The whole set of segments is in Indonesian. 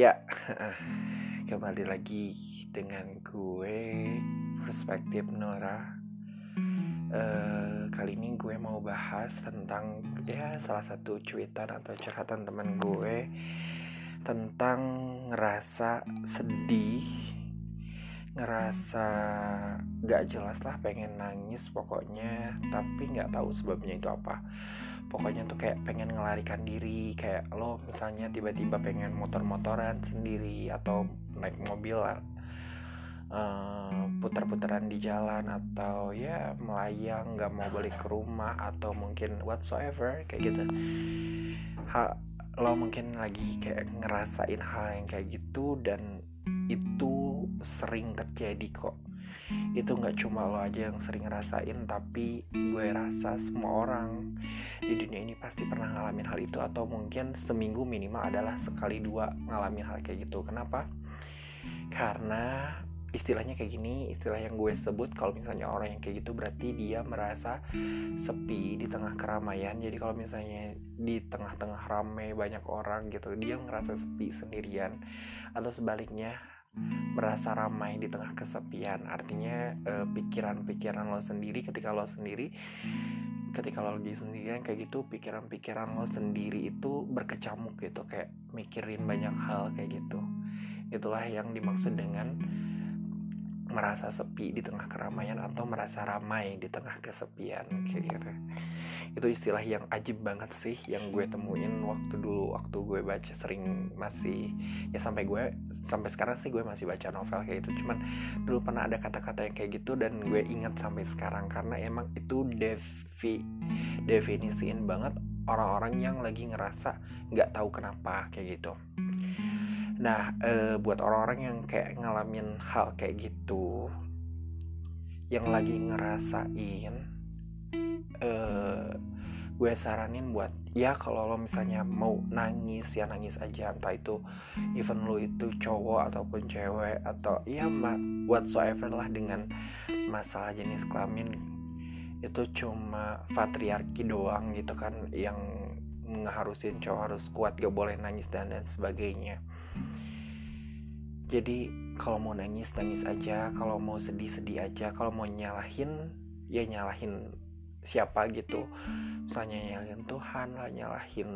Ya, kembali lagi dengan gue Perspektif Nora. Uh, Kali ini gue mau bahas tentang ya salah satu cuitan atau curhatan temen gue Tentang ngerasa sedih Ngerasa gak jelas lah pengen nangis pokoknya Tapi gak tahu sebabnya itu apa pokoknya tuh kayak pengen ngelarikan diri kayak lo misalnya tiba-tiba pengen motor-motoran sendiri atau naik mobil uh, putar-putaran di jalan atau ya melayang nggak mau balik ke rumah atau mungkin whatsoever kayak gitu. Ha, lo mungkin lagi kayak ngerasain hal yang kayak gitu dan itu sering terjadi kok itu nggak cuma lo aja yang sering ngerasain tapi gue rasa semua orang di dunia ini pasti pernah ngalamin hal itu atau mungkin seminggu minimal adalah sekali dua ngalamin hal kayak gitu. Kenapa? Karena istilahnya kayak gini istilah yang gue sebut kalau misalnya orang yang kayak gitu berarti dia merasa sepi di tengah keramaian. Jadi kalau misalnya di tengah-tengah ramai banyak orang gitu dia ngerasa sepi sendirian. Atau sebaliknya merasa ramai di tengah kesepian. Artinya eh, pikiran-pikiran lo sendiri ketika lo sendiri ketika lo lagi sendirian kayak gitu pikiran-pikiran lo sendiri itu berkecamuk gitu kayak mikirin banyak hal kayak gitu. Itulah yang dimaksud dengan merasa sepi di tengah keramaian atau merasa ramai di tengah kesepian kayak gitu itu istilah yang ajib banget sih yang gue temuin waktu dulu waktu gue baca sering masih ya sampai gue sampai sekarang sih gue masih baca novel kayak gitu. Cuman dulu pernah ada kata-kata yang kayak gitu dan gue inget sampai sekarang karena emang itu devi definisiin banget orang-orang yang lagi ngerasa nggak tahu kenapa kayak gitu. Nah, e, buat orang-orang yang kayak ngalamin hal kayak gitu, yang lagi ngerasain, e, gue saranin buat ya kalau lo misalnya mau nangis ya nangis aja. Entah itu even lo itu cowok ataupun cewek atau ya whatsoever lah dengan masalah jenis kelamin itu cuma patriarki doang gitu kan yang ngeharusin cowok harus kuat gak boleh nangis dan dan sebagainya. Jadi kalau mau nangis nangis aja. Kalau mau sedih sedih aja. Kalau mau nyalahin ya nyalahin siapa gitu. Misalnya nyalahin Tuhan lah nyalahin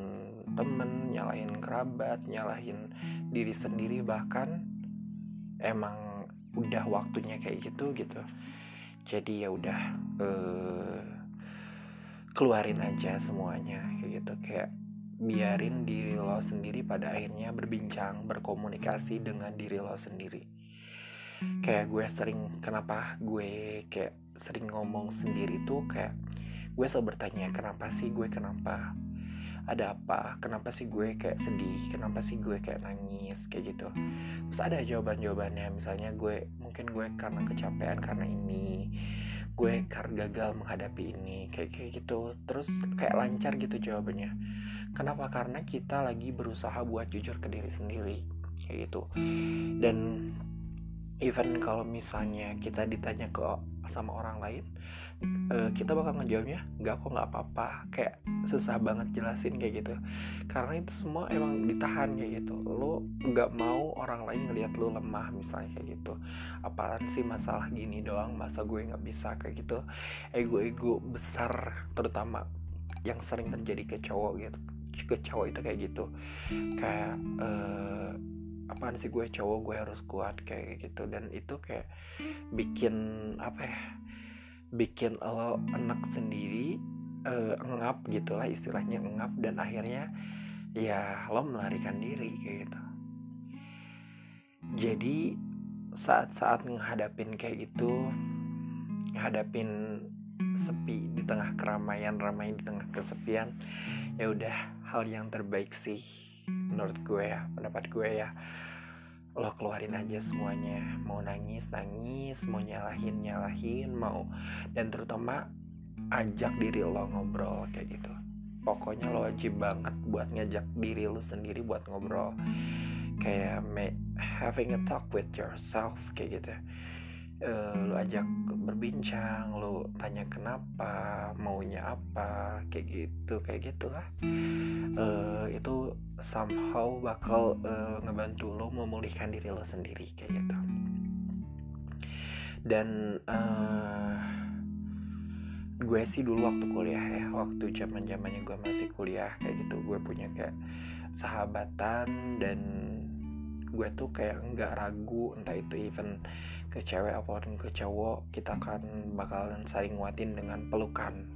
temen nyalahin kerabat nyalahin diri sendiri bahkan emang udah waktunya kayak gitu gitu. Jadi ya udah uh, keluarin aja semuanya kayak gitu. Kayak biarin diri lo sendiri pada akhirnya berbincang berkomunikasi dengan diri lo sendiri. Kayak gue sering kenapa gue kayak sering ngomong sendiri tuh kayak gue selalu bertanya kenapa sih gue kenapa? Ada apa? Kenapa sih gue kayak sedih? Kenapa sih gue kayak nangis? Kayak gitu. Terus ada jawaban jawabannya misalnya gue mungkin gue karena kecapean karena ini. Gue karena gagal menghadapi ini. Kayak kayak gitu. Terus kayak lancar gitu jawabannya. Kenapa? Karena kita lagi berusaha buat jujur ke diri sendiri. Kayak gitu. Dan even kalau misalnya kita ditanya ke sama orang lain, uh, kita bakal ngejawabnya nggak kok nggak apa-apa. Kayak susah banget jelasin kayak gitu. Karena itu semua emang ditahan kayak gitu. Lo nggak mau orang lain ngelihat lo lemah misalnya kayak gitu. Apaan sih masalah gini doang? Masa gue nggak bisa kayak gitu? Ego-ego besar terutama yang sering terjadi ke cowok gitu ke cowok itu kayak gitu kayak uh, apaan sih gue cowok gue harus kuat kayak gitu. Dan itu kayak bikin apa ya bikin lo enak sendiri uh, engap gitulah istilahnya engap dan akhirnya ya lo melarikan diri kayak gitu. Jadi saat-saat menghadapin kayak gitu menghadapin sepi di tengah keramaian ramai di tengah kesepian ya udah hal yang terbaik sih menurut gue ya pendapat gue ya lo keluarin aja semuanya. Mau nangis nangis mau nyalahin nyalahin mau dan terutama ajak diri lo ngobrol kayak gitu. Pokoknya lo wajib banget buat ngajak diri lo sendiri buat ngobrol. Kayak having a talk with yourself kayak gitu uh, lu ajak berbincang lu tanya kenapa maunya apa kayak gitu kayak gitulah. Uh, itu somehow bakal uh, ngebantu lo memulihkan diri lo sendiri kayak gitu. Dan uh, gue sih dulu waktu kuliah ya waktu zaman zamannya gue masih kuliah kayak gitu gue punya kayak sahabatan dan gue tuh kayak nggak ragu entah itu even ke cewek apa pun ke cowok kita akan bakalan saling nguatin dengan pelukan.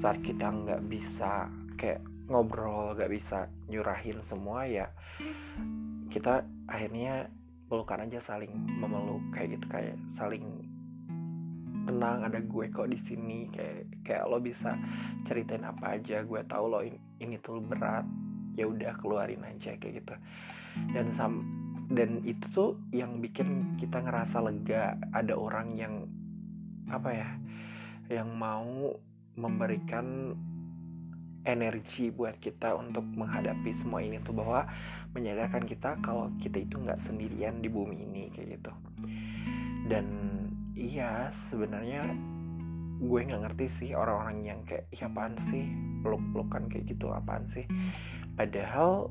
Saat kita nggak bisa kayak ngobrol nggak bisa nyurahin semua ya kita akhirnya pelukan aja saling memeluk kayak gitu kayak saling tenang ada gue kok di sini kayak kayak lo bisa ceritain apa aja gue tahu lo ini, ini tuh berat ya udah keluarin aja kayak gitu. Dan sam dan itu tuh yang bikin kita ngerasa lega. Ada orang yang apa ya yang mau memberikan energi buat kita untuk menghadapi semua ini tuh bahwa menyadarkan kita kalau kita itu nggak sendirian di bumi ini kayak gitu. Dan iya sebenarnya gue nggak ngerti sih orang-orang yang kayak ya apaan sih? Peluk-pelukan kayak gitu apaan sih? Padahal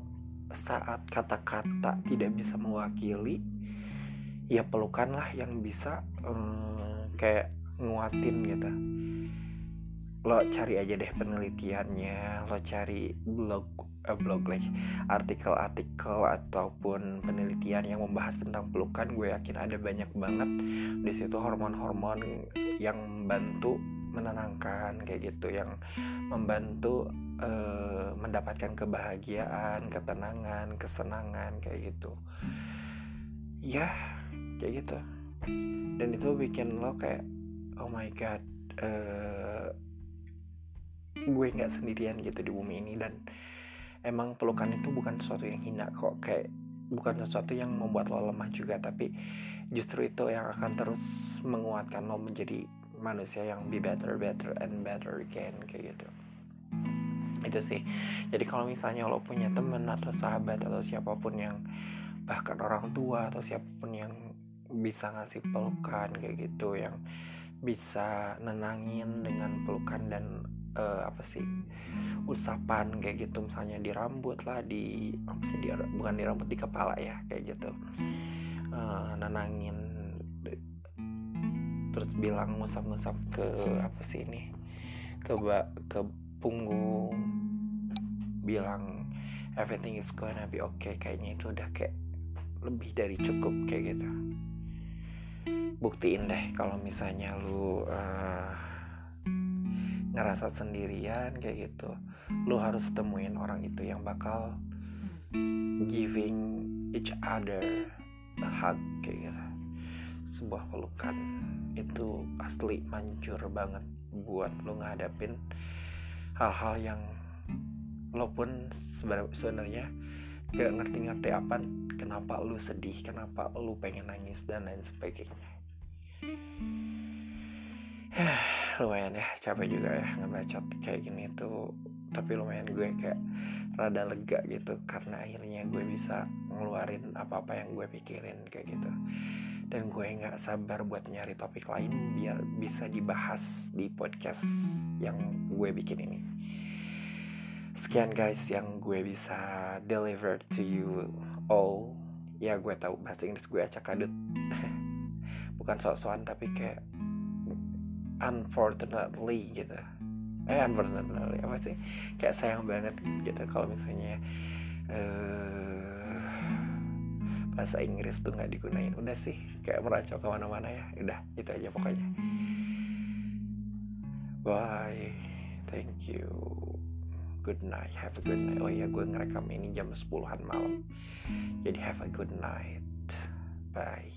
saat kata-kata tidak bisa mewakili ya pelukanlah yang bisa um, kayak nguatin gitu. Lo cari aja deh penelitiannya lo cari blog uh, blog lagi artikel-artikel ataupun penelitian yang membahas tentang pelukan. Gue yakin ada banyak banget. Di situ hormon-hormon yang membantu menenangkan kayak gitu yang membantu uh, mendapatkan kebahagiaan ketenangan kesenangan kayak gitu. Ya kayak gitu. Dan itu bikin lo kayak oh my god uh, gue nggak sendirian gitu di bumi ini. Dan emang pelukan itu bukan sesuatu yang hina kok. Kayak bukan sesuatu yang membuat lo lemah juga tapi justru itu yang akan terus menguatkan lo menjadi manusia yang be better better and better again kayak gitu itu sih. Jadi kalau misalnya lo punya temen atau sahabat atau siapa pun yang bahkan orang tua atau siapa pun yang bisa ngasih pelukan kayak gitu yang bisa nenangin dengan pelukan dan uh, apa sih usapan kayak gitu misalnya di rambut lah di apa sih di bukan di rambut di kepala ya kayak gitu. Uh, nenangin terus bilang ngusap-ngusap ke apa sih ini ke ke punggung bilang everything is gonna be okay. Kayaknya itu udah kayak lebih dari cukup kayak gitu. Buktiin deh kalau misalnya lu uh, ngerasa sendirian kayak gitu lu harus temuin orang itu yang bakal giving each other a hug kayak gitu. Sebuah pelukan. Itu asli manjur banget buat lu ngadapin hal-hal yang lo pun sebenarnya gak ngerti-ngerti apa kenapa lu sedih kenapa lu pengen nangis dan lain sebagainya. Lumayan ya capek juga ya ngebacot kayak gini tuh. Tapi lumayan gue kayak rada lega gitu karena akhirnya gue bisa ngeluarin apa-apa yang gue pikirin kayak gitu. Dan gue nggak sabar buat nyari topik lain biar bisa dibahas di podcast yang gue bikin ini sekian guys yang gue bisa deliver to you all. Ya gue tahu bahasa Inggris gue acak adut bukan sok-sokan tapi kayak unfortunately gitu. Eh unfortunately apa sih? Kayak sayang banget gitu kalau misalnya uh, bahasa Inggris tuh nggak digunain. Udah sih kayak meracau ke mana-mana ya. Udah itu aja pokoknya. Bye. Thank you good night have a good night. Oh ya gue ngerekam ini jam 10an malam. Jadi have a good night. Bye